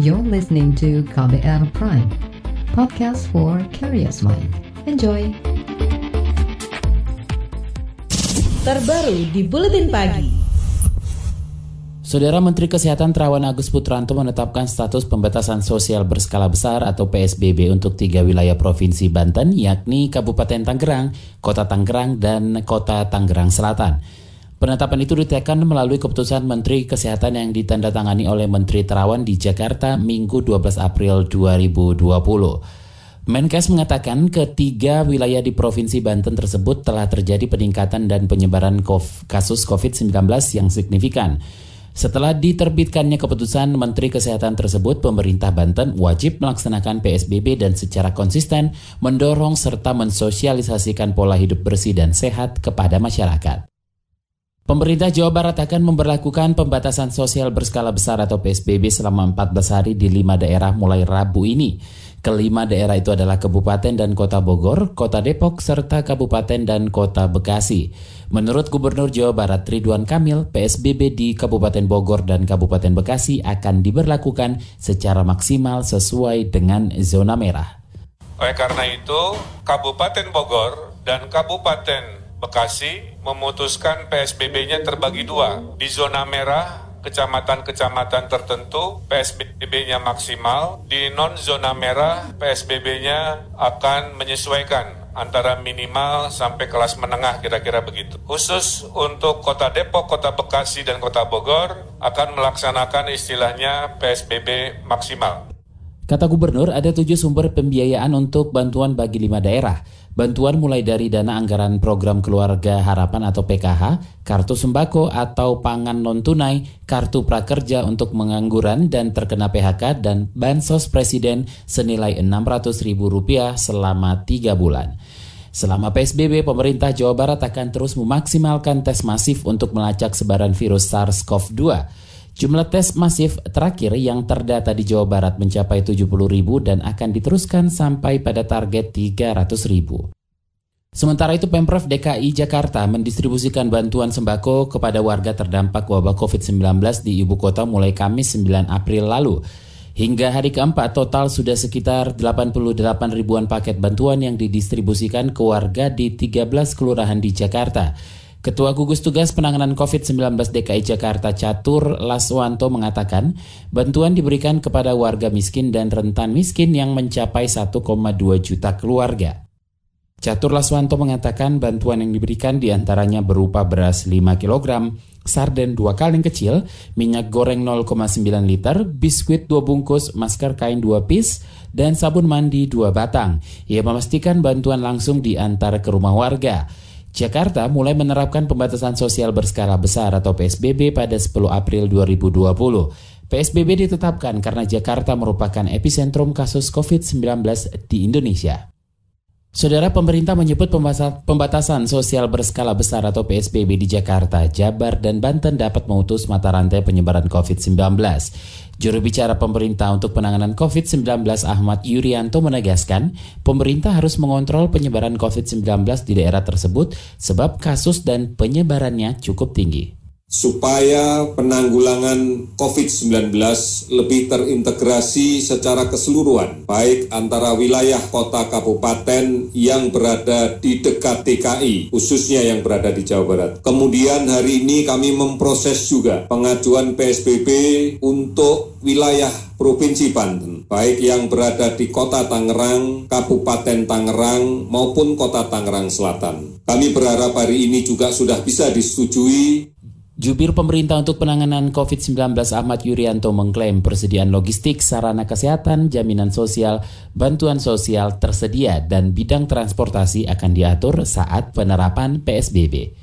You're listening to KBR Prime, podcast for curious mind. Enjoy! Terbaru di Buletin Pagi. Saudara Menteri Kesehatan Terawan Agus Putranto menetapkan status pembatasan sosial berskala besar atau PSBB untuk tiga wilayah Provinsi Banten, yakni Kabupaten Tangerang, Kota Tangerang, dan Kota Tangerang Selatan. Penetapan itu ditekan melalui keputusan Menteri Kesehatan yang ditandatangani oleh Menteri Terawan di Jakarta Minggu 12 April 2020. Menkes mengatakan ketiga wilayah di Provinsi Banten tersebut telah terjadi peningkatan dan penyebaran kasus COVID-19 yang signifikan. Setelah diterbitkannya keputusan Menteri Kesehatan tersebut, pemerintah Banten wajib melaksanakan PSBB dan secara konsisten mendorong serta mensosialisasikan pola hidup bersih dan sehat kepada masyarakat. Pemerintah Jawa Barat akan memperlakukan pembatasan sosial berskala besar atau PSBB selama 14 hari di lima daerah mulai Rabu ini. Kelima daerah itu adalah Kabupaten dan Kota Bogor, Kota Depok, serta Kabupaten dan Kota Bekasi. Menurut Gubernur Jawa Barat Ridwan Kamil, PSBB di Kabupaten Bogor dan Kabupaten Bekasi akan diberlakukan secara maksimal sesuai dengan zona merah. Oleh karena itu, Kabupaten Bogor dan Kabupaten Bekasi memutuskan PSBB-nya terbagi dua. Di zona merah, kecamatan-kecamatan tertentu PSBB-nya maksimal. Di non-zona merah, PSBB-nya akan menyesuaikan antara minimal sampai kelas menengah kira-kira begitu. Khusus untuk Kota Depok, Kota Bekasi, dan Kota Bogor akan melaksanakan istilahnya PSBB maksimal. Kata gubernur, ada tujuh sumber pembiayaan untuk bantuan bagi lima daerah Bantuan mulai dari dana anggaran program keluarga harapan atau PKH, kartu sembako atau pangan non-tunai, kartu prakerja untuk mengangguran dan terkena PHK, dan bansos presiden senilai Rp600.000 selama 3 bulan. Selama PSBB, pemerintah Jawa Barat akan terus memaksimalkan tes masif untuk melacak sebaran virus SARS-CoV-2. Jumlah tes masif terakhir yang terdata di Jawa Barat mencapai 70 ribu dan akan diteruskan sampai pada target 300 ribu. Sementara itu Pemprov DKI Jakarta mendistribusikan bantuan sembako kepada warga terdampak wabah COVID-19 di ibu kota mulai Kamis 9 April lalu. Hingga hari keempat total sudah sekitar 88 ribuan paket bantuan yang didistribusikan ke warga di 13 kelurahan di Jakarta. Ketua Gugus Tugas Penanganan COVID-19 DKI Jakarta Catur Laswanto mengatakan, bantuan diberikan kepada warga miskin dan rentan miskin yang mencapai 1,2 juta keluarga. Catur Laswanto mengatakan bantuan yang diberikan di antaranya berupa beras 5 kg, sarden 2 kaleng kecil, minyak goreng 0,9 liter, biskuit 2 bungkus, masker kain 2 piece, dan sabun mandi 2 batang. Ia memastikan bantuan langsung diantar ke rumah warga. Jakarta mulai menerapkan pembatasan sosial berskala besar atau PSBB pada 10 April 2020. PSBB ditetapkan karena Jakarta merupakan epicentrum kasus COVID-19 di Indonesia. Saudara pemerintah menyebut pembatasan sosial berskala besar atau PSBB di Jakarta, Jabar, dan Banten dapat memutus mata rantai penyebaran COVID-19. Juru bicara pemerintah untuk penanganan COVID-19 Ahmad Yuryanto menegaskan, pemerintah harus mengontrol penyebaran COVID-19 di daerah tersebut sebab kasus dan penyebarannya cukup tinggi supaya penanggulangan COVID-19 lebih terintegrasi secara keseluruhan, baik antara wilayah kota kabupaten yang berada di dekat DKI, khususnya yang berada di Jawa Barat. Kemudian hari ini kami memproses juga pengajuan PSBB untuk wilayah Provinsi Banten, baik yang berada di Kota Tangerang, Kabupaten Tangerang, maupun Kota Tangerang Selatan. Kami berharap hari ini juga sudah bisa disetujui Jubir pemerintah untuk penanganan COVID-19 Ahmad Yuryanto mengklaim persediaan logistik, sarana kesehatan, jaminan sosial, bantuan sosial tersedia dan bidang transportasi akan diatur saat penerapan PSBB.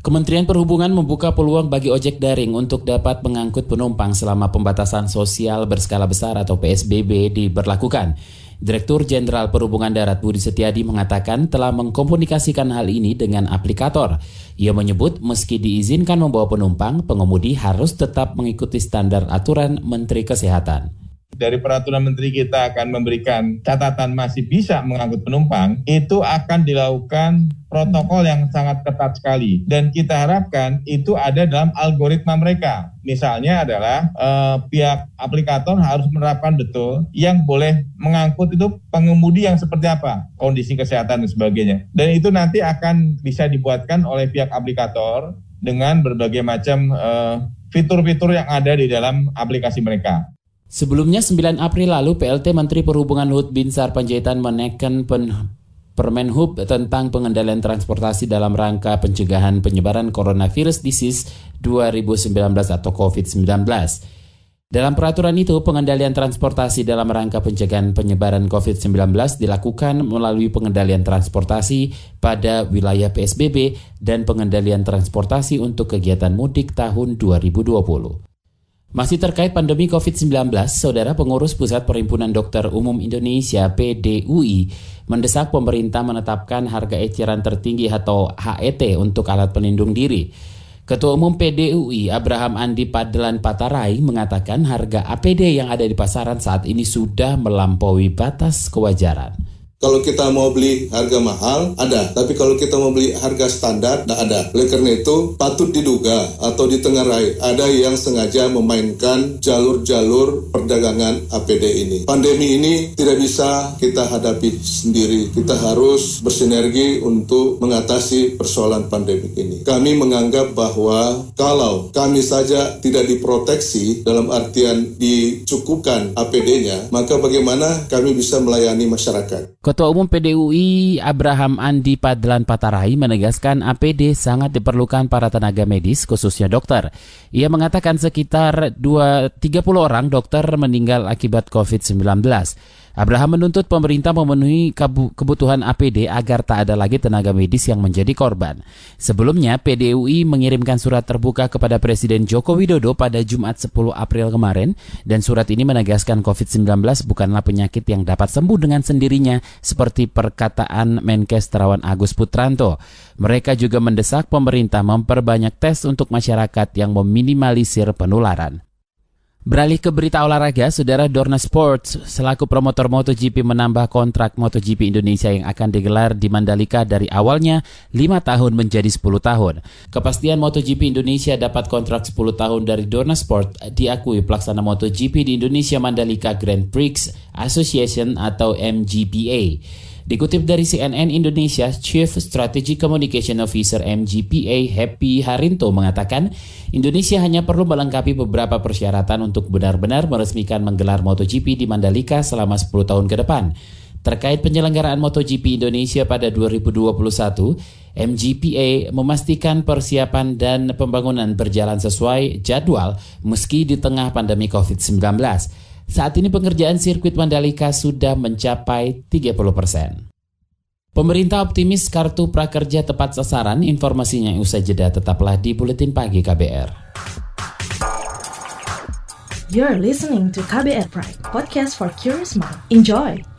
Kementerian Perhubungan membuka peluang bagi ojek daring untuk dapat mengangkut penumpang selama pembatasan sosial berskala besar atau PSBB diberlakukan. Direktur Jenderal Perhubungan Darat Budi Setiadi mengatakan telah mengkomunikasikan hal ini dengan aplikator. Ia menyebut meski diizinkan membawa penumpang, pengemudi harus tetap mengikuti standar aturan Menteri Kesehatan. Dari peraturan menteri kita akan memberikan catatan masih bisa mengangkut penumpang, itu akan dilakukan protokol yang sangat ketat sekali. Dan kita harapkan itu ada dalam algoritma mereka. Misalnya adalah eh, pihak aplikator harus menerapkan betul yang boleh mengangkut itu pengemudi yang seperti apa, kondisi kesehatan dan sebagainya. Dan itu nanti akan bisa dibuatkan oleh pihak aplikator dengan berbagai macam eh, fitur-fitur yang ada di dalam aplikasi mereka. Sebelumnya 9 April lalu PLT Menteri Perhubungan Luhut Binsar Panjaitan menaikkan pen Permenhub tentang pengendalian transportasi dalam rangka pencegahan penyebaran coronavirus disease 2019 atau COVID-19. Dalam peraturan itu, pengendalian transportasi dalam rangka pencegahan penyebaran COVID-19 dilakukan melalui pengendalian transportasi pada wilayah PSBB dan pengendalian transportasi untuk kegiatan mudik tahun 2020. Masih terkait pandemi COVID-19, Saudara Pengurus Pusat Perhimpunan Dokter Umum Indonesia PDUI mendesak pemerintah menetapkan harga eceran tertinggi atau HET untuk alat pelindung diri. Ketua Umum PDUI Abraham Andi Padelan Patarai mengatakan harga APD yang ada di pasaran saat ini sudah melampaui batas kewajaran. Kalau kita mau beli harga mahal, ada. Tapi kalau kita mau beli harga standar, tidak ada. Oleh karena itu, patut diduga atau ditengarai ada yang sengaja memainkan jalur-jalur perdagangan APD ini. Pandemi ini tidak bisa kita hadapi sendiri. Kita harus bersinergi untuk mengatasi persoalan pandemi ini. Kami menganggap bahwa kalau kami saja tidak diproteksi dalam artian dicukupkan APD-nya, maka bagaimana kami bisa melayani masyarakat? Ketua Umum PDUI Abraham Andi Padlan Patarai menegaskan APD sangat diperlukan para tenaga medis khususnya dokter. Ia mengatakan sekitar 2, 30 orang dokter meninggal akibat COVID-19. Abraham menuntut pemerintah memenuhi kebutuhan APD agar tak ada lagi tenaga medis yang menjadi korban. Sebelumnya, PDUI mengirimkan surat terbuka kepada Presiden Joko Widodo pada Jumat 10 April kemarin dan surat ini menegaskan COVID-19 bukanlah penyakit yang dapat sembuh dengan sendirinya seperti perkataan Menkes Terawan Agus Putranto. Mereka juga mendesak pemerintah memperbanyak tes untuk masyarakat yang meminimalisir penularan. Beralih ke berita olahraga, saudara Dorna Sports selaku promotor MotoGP menambah kontrak MotoGP Indonesia yang akan digelar di Mandalika dari awalnya 5 tahun menjadi 10 tahun. Kepastian MotoGP Indonesia dapat kontrak 10 tahun dari Dorna Sport diakui pelaksana MotoGP di Indonesia Mandalika Grand Prix Association atau MGPA. Dikutip dari CNN Indonesia, Chief Strategy Communication Officer MGPA Happy Harinto mengatakan, Indonesia hanya perlu melengkapi beberapa persyaratan untuk benar-benar meresmikan menggelar MotoGP di Mandalika selama 10 tahun ke depan. Terkait penyelenggaraan MotoGP Indonesia pada 2021, MGPA memastikan persiapan dan pembangunan berjalan sesuai jadwal meski di tengah pandemi COVID-19. Saat ini pengerjaan sirkuit Mandalika sudah mencapai 30 persen. Pemerintah optimis kartu prakerja tepat sasaran, informasinya usai jeda tetaplah di Buletin Pagi KBR. You're listening to KBR Pride, podcast for curious mind. Enjoy!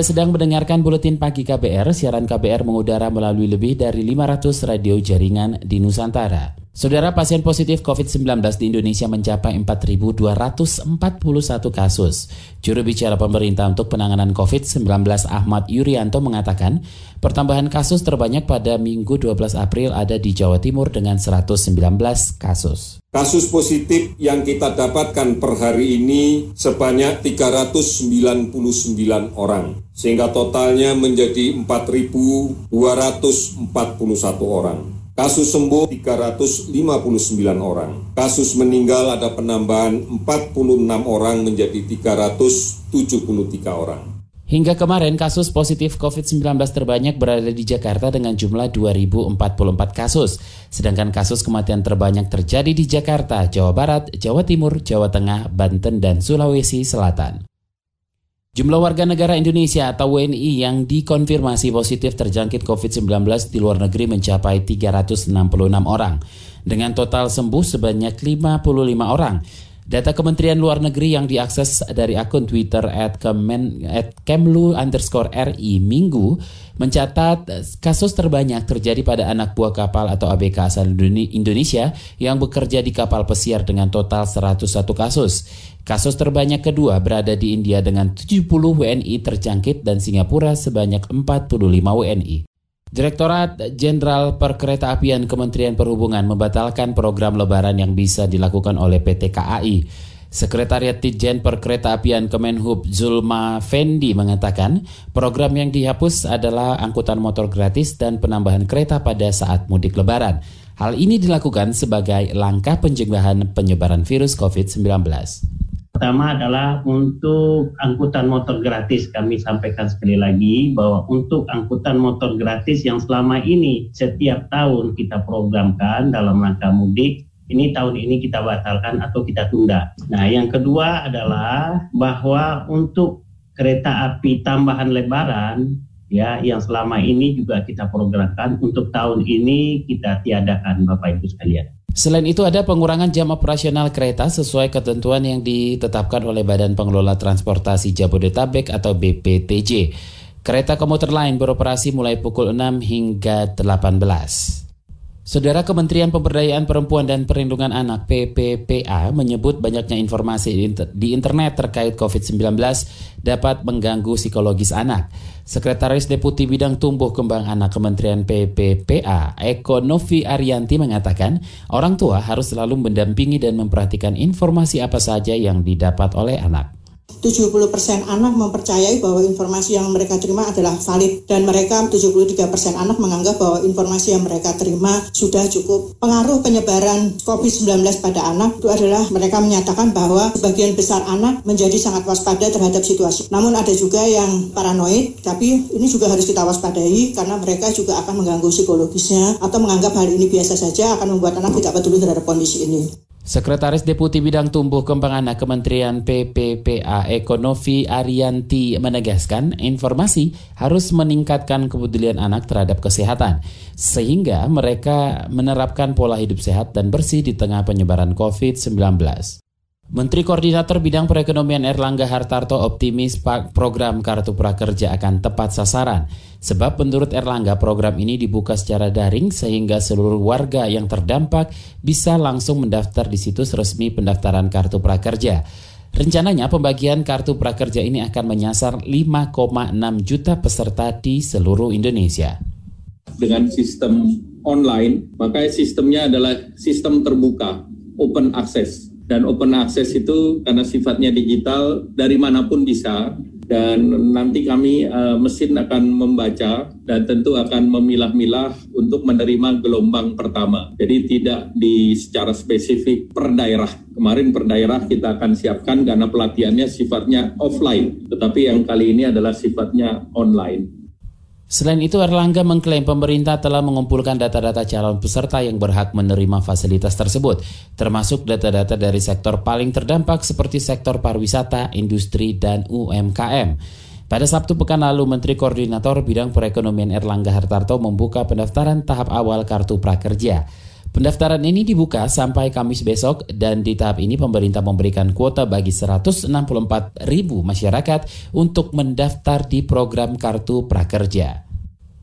Anda sedang mendengarkan Buletin Pagi KBR, siaran KBR mengudara melalui lebih dari 500 radio jaringan di Nusantara. Saudara pasien positif COVID-19 di Indonesia mencapai 4.241 kasus. Juru bicara pemerintah untuk penanganan COVID-19 Ahmad Yuryanto mengatakan, pertambahan kasus terbanyak pada Minggu 12 April ada di Jawa Timur dengan 119 kasus. Kasus positif yang kita dapatkan per hari ini sebanyak 399 orang, sehingga totalnya menjadi 4.241 orang. Kasus sembuh 359 orang. Kasus meninggal ada penambahan 46 orang menjadi 373 orang. Hingga kemarin kasus positif COVID-19 terbanyak berada di Jakarta dengan jumlah 2044 kasus. Sedangkan kasus kematian terbanyak terjadi di Jakarta, Jawa Barat, Jawa Timur, Jawa Tengah, Banten, dan Sulawesi Selatan. Jumlah warga negara Indonesia atau WNI yang dikonfirmasi positif terjangkit COVID-19 di luar negeri mencapai 366 orang, dengan total sembuh sebanyak 55 orang. Data Kementerian Luar Negeri yang diakses dari akun Twitter at, Kemen, at Kemlu underscore RI Minggu mencatat kasus terbanyak terjadi pada anak buah kapal atau ABK asal Indonesia yang bekerja di kapal pesiar dengan total 101 kasus. Kasus terbanyak kedua berada di India dengan 70 WNI terjangkit dan Singapura sebanyak 45 WNI. Direktorat Jenderal Perkeretaapian Kementerian Perhubungan membatalkan program lebaran yang bisa dilakukan oleh PT KAI. Sekretariat Ditjen Perkeretaapian Kemenhub Zulma Fendi mengatakan program yang dihapus adalah angkutan motor gratis dan penambahan kereta pada saat mudik lebaran. Hal ini dilakukan sebagai langkah pencegahan penyebaran virus COVID-19. Pertama adalah untuk angkutan motor gratis. Kami sampaikan sekali lagi bahwa untuk angkutan motor gratis yang selama ini setiap tahun kita programkan dalam rangka mudik, ini tahun ini kita batalkan atau kita tunda. Nah, yang kedua adalah bahwa untuk kereta api tambahan lebaran ya yang selama ini juga kita programkan untuk tahun ini kita tiadakan Bapak Ibu sekalian. Selain itu ada pengurangan jam operasional kereta sesuai ketentuan yang ditetapkan oleh Badan Pengelola Transportasi Jabodetabek atau BPTJ. Kereta komuter lain beroperasi mulai pukul 6 hingga 18. Saudara Kementerian Pemberdayaan Perempuan dan Perlindungan Anak PPPA menyebut banyaknya informasi di internet terkait COVID-19 dapat mengganggu psikologis anak. Sekretaris Deputi Bidang Tumbuh Kembang Anak Kementerian PPPA, Eko Novi Arianti mengatakan, orang tua harus selalu mendampingi dan memperhatikan informasi apa saja yang didapat oleh anak. 70% anak mempercayai bahwa informasi yang mereka terima adalah valid dan mereka 73% anak menganggap bahwa informasi yang mereka terima sudah cukup. Pengaruh penyebaran COVID-19 pada anak itu adalah mereka menyatakan bahwa sebagian besar anak menjadi sangat waspada terhadap situasi. Namun ada juga yang paranoid, tapi ini juga harus kita waspadai karena mereka juga akan mengganggu psikologisnya atau menganggap hal ini biasa saja akan membuat anak tidak peduli terhadap kondisi ini. Sekretaris Deputi Bidang Tumbuh Kembang Anak Kementerian PPPA Ekonomi Arianti menegaskan informasi harus meningkatkan kepedulian anak terhadap kesehatan sehingga mereka menerapkan pola hidup sehat dan bersih di tengah penyebaran COVID-19. Menteri Koordinator Bidang Perekonomian Erlangga Hartarto optimis program Kartu Prakerja akan tepat sasaran. Sebab menurut Erlangga program ini dibuka secara daring sehingga seluruh warga yang terdampak bisa langsung mendaftar di situs resmi pendaftaran Kartu Prakerja. Rencananya pembagian Kartu Prakerja ini akan menyasar 5,6 juta peserta di seluruh Indonesia. Dengan sistem online, maka sistemnya adalah sistem terbuka, open access dan open access itu karena sifatnya digital dari mana pun bisa dan nanti kami uh, mesin akan membaca dan tentu akan memilah-milah untuk menerima gelombang pertama. Jadi tidak di secara spesifik per daerah. Kemarin per daerah kita akan siapkan karena pelatihannya sifatnya offline, tetapi yang kali ini adalah sifatnya online. Selain itu, Erlangga mengklaim pemerintah telah mengumpulkan data-data calon peserta yang berhak menerima fasilitas tersebut, termasuk data-data dari sektor paling terdampak seperti sektor pariwisata, industri, dan UMKM. Pada Sabtu pekan lalu, Menteri Koordinator Bidang Perekonomian Erlangga Hartarto membuka pendaftaran tahap awal Kartu Prakerja. Pendaftaran ini dibuka sampai Kamis besok dan di tahap ini pemerintah memberikan kuota bagi 164 ribu masyarakat untuk mendaftar di program Kartu Prakerja.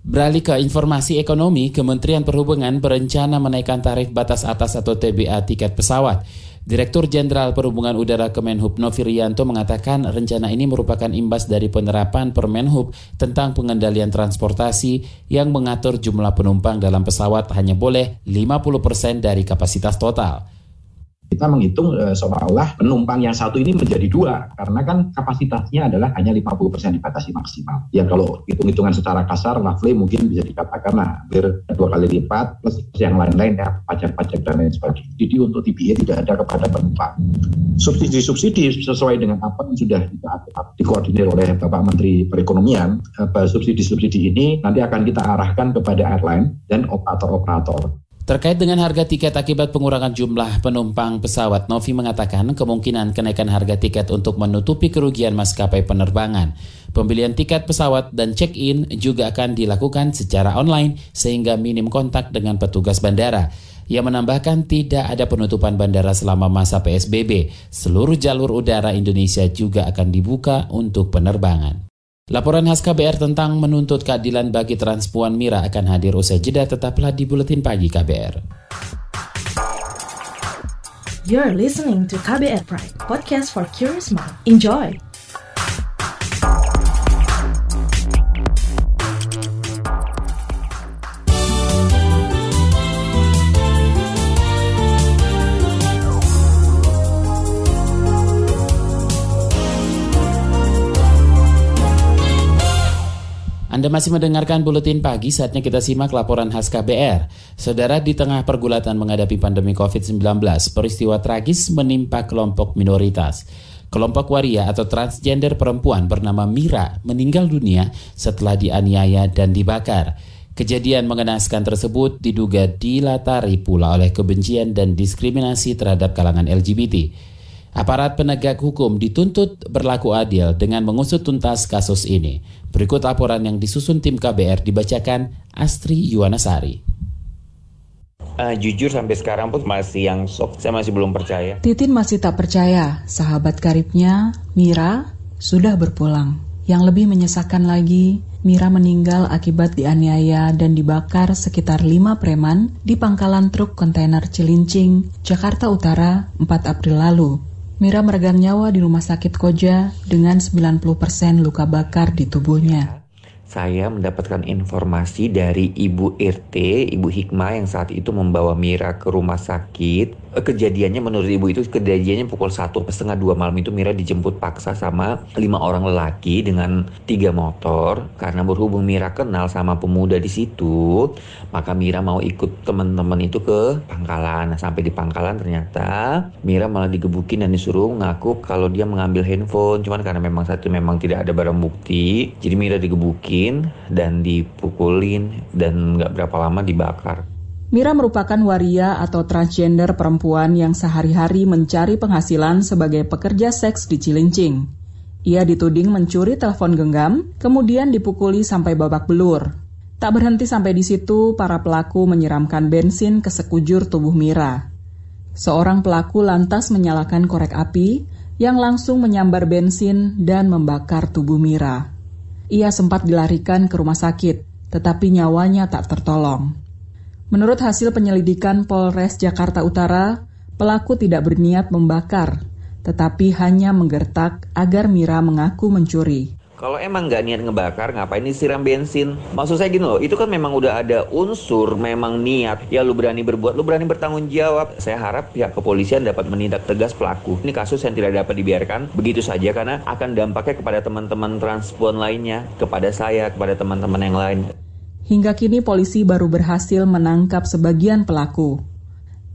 Beralih ke informasi ekonomi, Kementerian Perhubungan berencana menaikkan tarif batas atas atau TBA tiket pesawat. Direktur Jenderal Perhubungan Udara Kemenhub Novirianto mengatakan rencana ini merupakan imbas dari penerapan Permenhub tentang pengendalian transportasi yang mengatur jumlah penumpang dalam pesawat hanya boleh 50% dari kapasitas total kita menghitung e, seolah-olah penumpang yang satu ini menjadi dua karena kan kapasitasnya adalah hanya 50% dibatasi maksimal. Ya kalau hitung-hitungan secara kasar roughly mungkin bisa dikatakan hampir dua kali lipat plus yang lain-lain ya pajak-pajak dan lain sebagainya. Jadi untuk TBA tidak ada kepada penumpang. Subsidi-subsidi sesuai dengan apa yang sudah dikoordinir oleh Bapak Menteri Perekonomian, subsidi-subsidi ini nanti akan kita arahkan kepada airline dan operator-operator. Terkait dengan harga tiket akibat pengurangan jumlah penumpang pesawat, Novi mengatakan kemungkinan kenaikan harga tiket untuk menutupi kerugian maskapai penerbangan. Pembelian tiket pesawat dan check-in juga akan dilakukan secara online sehingga minim kontak dengan petugas bandara. Ia menambahkan tidak ada penutupan bandara selama masa PSBB. Seluruh jalur udara Indonesia juga akan dibuka untuk penerbangan. Laporan khas KBR tentang menuntut keadilan bagi transpuan Mira akan hadir usai jeda tetaplah di Buletin Pagi KBR. You're listening to KBR Pride, podcast for curious mind. Enjoy! Anda masih mendengarkan buletin pagi, saatnya kita simak laporan khas KBR. Saudara di tengah pergulatan menghadapi pandemi COVID-19, peristiwa tragis menimpa kelompok minoritas. Kelompok waria atau transgender perempuan bernama Mira meninggal dunia setelah dianiaya dan dibakar. Kejadian mengenaskan tersebut diduga dilatari pula oleh kebencian dan diskriminasi terhadap kalangan LGBT. Aparat penegak hukum dituntut berlaku adil dengan mengusut tuntas kasus ini. Berikut laporan yang disusun tim KBR dibacakan Astri Yuwanasari. Uh, jujur sampai sekarang pun masih yang sok, saya masih belum percaya. Titin masih tak percaya, sahabat karibnya, Mira, sudah berpulang. Yang lebih menyesakan lagi, Mira meninggal akibat dianiaya dan dibakar sekitar lima preman di pangkalan truk kontainer Cilincing, Jakarta Utara, 4 April lalu. Mira meregang nyawa di rumah sakit Koja dengan 90% luka bakar di tubuhnya saya mendapatkan informasi dari Ibu RT, Ibu Hikmah yang saat itu membawa Mira ke rumah sakit. Kejadiannya menurut Ibu itu kejadiannya pukul satu setengah dua malam itu Mira dijemput paksa sama lima orang lelaki dengan tiga motor. Karena berhubung Mira kenal sama pemuda di situ, maka Mira mau ikut teman-teman itu ke pangkalan. Nah, sampai di pangkalan ternyata Mira malah digebukin dan disuruh ngaku kalau dia mengambil handphone. Cuman karena memang satu memang tidak ada barang bukti, jadi Mira digebukin dan dipukulin dan nggak berapa lama dibakar. Mira merupakan waria atau transgender perempuan yang sehari-hari mencari penghasilan sebagai pekerja seks di Cilincing. Ia dituding mencuri telepon genggam, kemudian dipukuli sampai babak belur. Tak berhenti sampai di situ, para pelaku menyiramkan bensin ke sekujur tubuh Mira. Seorang pelaku lantas menyalakan korek api yang langsung menyambar bensin dan membakar tubuh Mira. Ia sempat dilarikan ke rumah sakit, tetapi nyawanya tak tertolong. Menurut hasil penyelidikan Polres Jakarta Utara, pelaku tidak berniat membakar, tetapi hanya menggertak agar Mira mengaku mencuri. Kalau emang nggak niat ngebakar, ngapain disiram bensin? Maksud saya gini loh, itu kan memang udah ada unsur memang niat. Ya lu berani berbuat, lu berani bertanggung jawab. Saya harap pihak kepolisian dapat menindak tegas pelaku. Ini kasus yang tidak dapat dibiarkan begitu saja karena akan dampaknya kepada teman-teman transpuan lainnya, kepada saya, kepada teman-teman yang lain. Hingga kini polisi baru berhasil menangkap sebagian pelaku.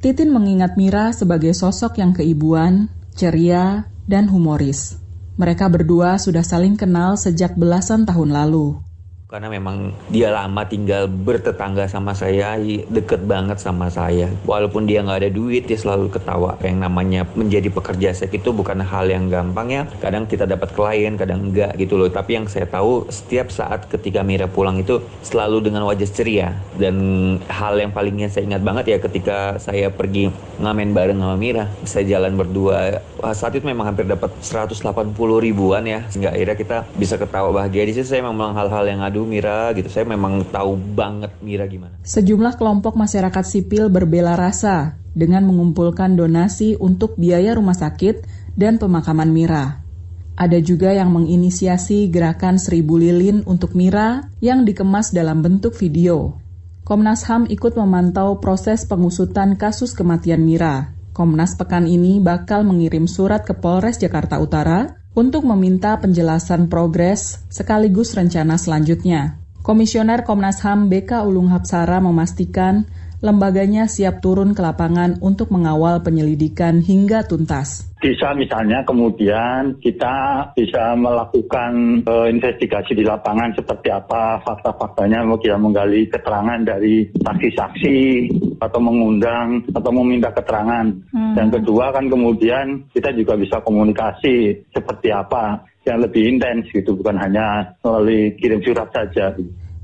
Titin mengingat Mira sebagai sosok yang keibuan, ceria, dan humoris. Mereka berdua sudah saling kenal sejak belasan tahun lalu karena memang dia lama tinggal bertetangga sama saya deket banget sama saya. Walaupun dia nggak ada duit dia selalu ketawa. Yang namanya menjadi pekerja seks itu bukan hal yang gampang ya. Kadang kita dapat klien kadang enggak gitu loh. Tapi yang saya tahu setiap saat ketika Mira pulang itu selalu dengan wajah ceria. Dan hal yang palingnya saya ingat banget ya ketika saya pergi ngamen bareng sama Mira saya jalan berdua saat itu memang hampir dapat 180 ribuan ya. Sehingga akhirnya kita bisa ketawa bahagia di situ. Saya memang hal-hal yang ngadu Mira gitu. Saya memang tahu banget Mira gimana. Sejumlah kelompok masyarakat sipil berbela rasa dengan mengumpulkan donasi untuk biaya rumah sakit dan pemakaman Mira. Ada juga yang menginisiasi gerakan seribu lilin untuk Mira yang dikemas dalam bentuk video. Komnas HAM ikut memantau proses pengusutan kasus kematian Mira. Komnas pekan ini bakal mengirim surat ke Polres Jakarta Utara untuk meminta penjelasan progres sekaligus rencana selanjutnya. Komisioner Komnas HAM BK Ulung Hapsara memastikan lembaganya siap turun ke lapangan untuk mengawal penyelidikan hingga tuntas. Bisa misalnya kemudian kita bisa melakukan uh, investigasi di lapangan seperti apa fakta-faktanya, mau kita menggali keterangan dari saksi-saksi atau mengundang atau meminta keterangan. Hmm. Dan kedua kan kemudian kita juga bisa komunikasi seperti apa yang lebih intens gitu, bukan hanya melalui kirim surat saja.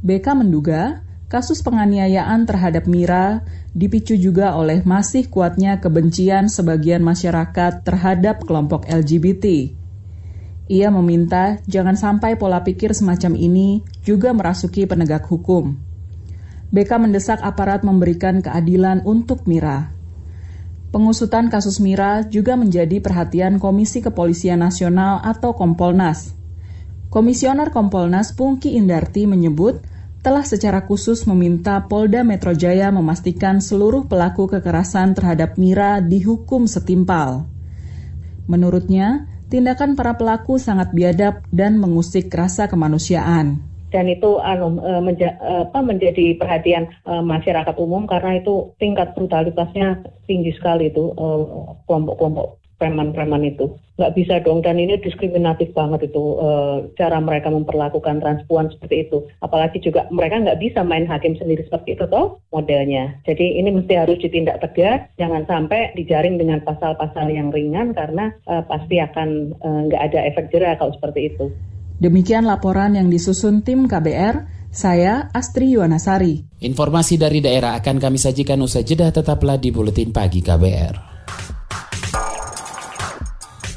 BK menduga kasus penganiayaan terhadap Mira dipicu juga oleh masih kuatnya kebencian sebagian masyarakat terhadap kelompok LGBT. Ia meminta jangan sampai pola pikir semacam ini juga merasuki penegak hukum. BK mendesak aparat memberikan keadilan untuk Mira. Pengusutan kasus Mira juga menjadi perhatian Komisi Kepolisian Nasional atau Kompolnas. Komisioner Kompolnas Pungki Indarti menyebut telah secara khusus meminta Polda Metro Jaya memastikan seluruh pelaku kekerasan terhadap Mira dihukum setimpal. Menurutnya, tindakan para pelaku sangat biadab dan mengusik rasa kemanusiaan dan itu anu, menja, apa, menjadi perhatian masyarakat umum karena itu tingkat brutalitasnya tinggi sekali itu kelompok-kelompok preman-preman itu. Nggak bisa dong, dan ini diskriminatif banget itu uh, cara mereka memperlakukan transpuan seperti itu. Apalagi juga mereka nggak bisa main hakim sendiri seperti itu toh modelnya. Jadi ini mesti harus ditindak tegas, jangan sampai dijaring dengan pasal-pasal yang ringan karena uh, pasti akan uh, nggak ada efek jerah kalau seperti itu. Demikian laporan yang disusun tim KBR, saya Astri Yuwanasari. Informasi dari daerah akan kami sajikan usai jeda tetaplah di Buletin Pagi KBR.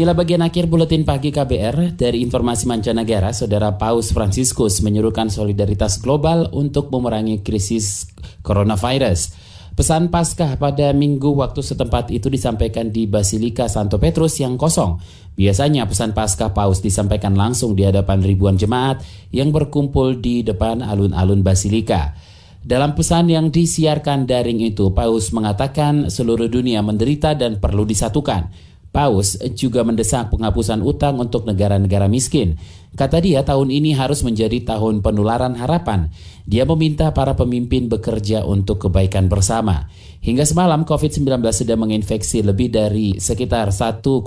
Inilah bagian akhir buletin pagi KBR dari informasi mancanegara. Saudara Paus Franciscus menyuruhkan solidaritas global untuk memerangi krisis coronavirus. Pesan Paskah pada minggu waktu setempat itu disampaikan di Basilika Santo Petrus yang kosong. Biasanya pesan Paskah Paus disampaikan langsung di hadapan ribuan jemaat yang berkumpul di depan alun-alun Basilika. Dalam pesan yang disiarkan daring itu, Paus mengatakan seluruh dunia menderita dan perlu disatukan. Paus juga mendesak penghapusan utang untuk negara-negara miskin. Kata dia tahun ini harus menjadi tahun penularan harapan. Dia meminta para pemimpin bekerja untuk kebaikan bersama. Hingga semalam COVID-19 sudah menginfeksi lebih dari sekitar 1,8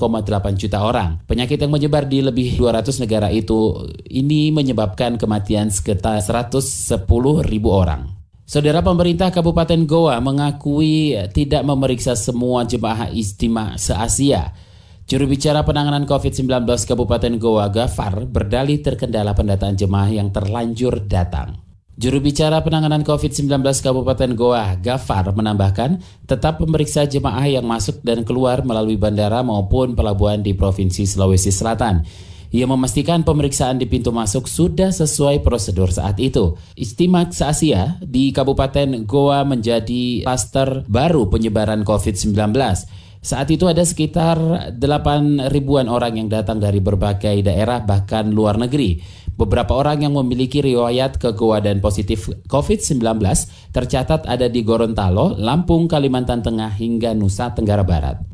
juta orang. Penyakit yang menyebar di lebih 200 negara itu ini menyebabkan kematian sekitar 110 ribu orang. Saudara pemerintah Kabupaten Goa mengakui tidak memeriksa semua jemaah istimewa se-Asia. Juru bicara penanganan COVID-19 Kabupaten Goa, Gafar, berdalih terkendala pendataan jemaah yang terlanjur datang. Juru bicara penanganan COVID-19 Kabupaten Goa, Gafar, menambahkan tetap memeriksa jemaah yang masuk dan keluar melalui bandara maupun pelabuhan di Provinsi Sulawesi Selatan. Ia memastikan pemeriksaan di pintu masuk sudah sesuai prosedur saat itu. Istimak se-Asia di Kabupaten Goa menjadi klaster baru penyebaran COVID-19. Saat itu ada sekitar 8 ribuan orang yang datang dari berbagai daerah bahkan luar negeri. Beberapa orang yang memiliki riwayat ke Goa dan positif COVID-19 tercatat ada di Gorontalo, Lampung, Kalimantan Tengah hingga Nusa Tenggara Barat.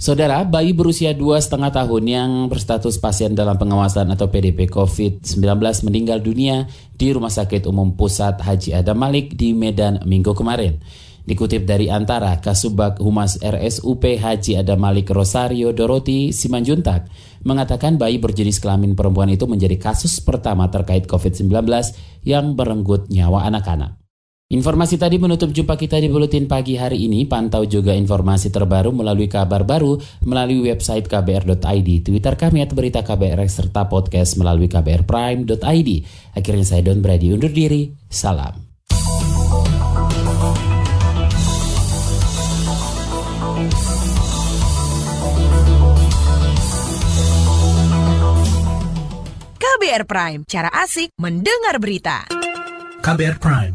Saudara, bayi berusia dua setengah tahun yang berstatus pasien dalam pengawasan atau PDP COVID-19 meninggal dunia di Rumah Sakit Umum Pusat Haji Adam Malik di Medan minggu kemarin. Dikutip dari Antara, Kasubag Humas RSUP Haji Adam Malik Rosario Doroti Simanjuntak mengatakan bayi berjenis kelamin perempuan itu menjadi kasus pertama terkait COVID-19 yang merenggut nyawa anak-anak. Informasi tadi menutup jumpa kita di Buletin Pagi hari ini. Pantau juga informasi terbaru melalui kabar baru melalui website kbr.id, Twitter kami at berita KBR, serta podcast melalui kbrprime.id. Akhirnya saya Don Brady undur diri. Salam. KBR Prime, cara asik mendengar berita. KBR Prime,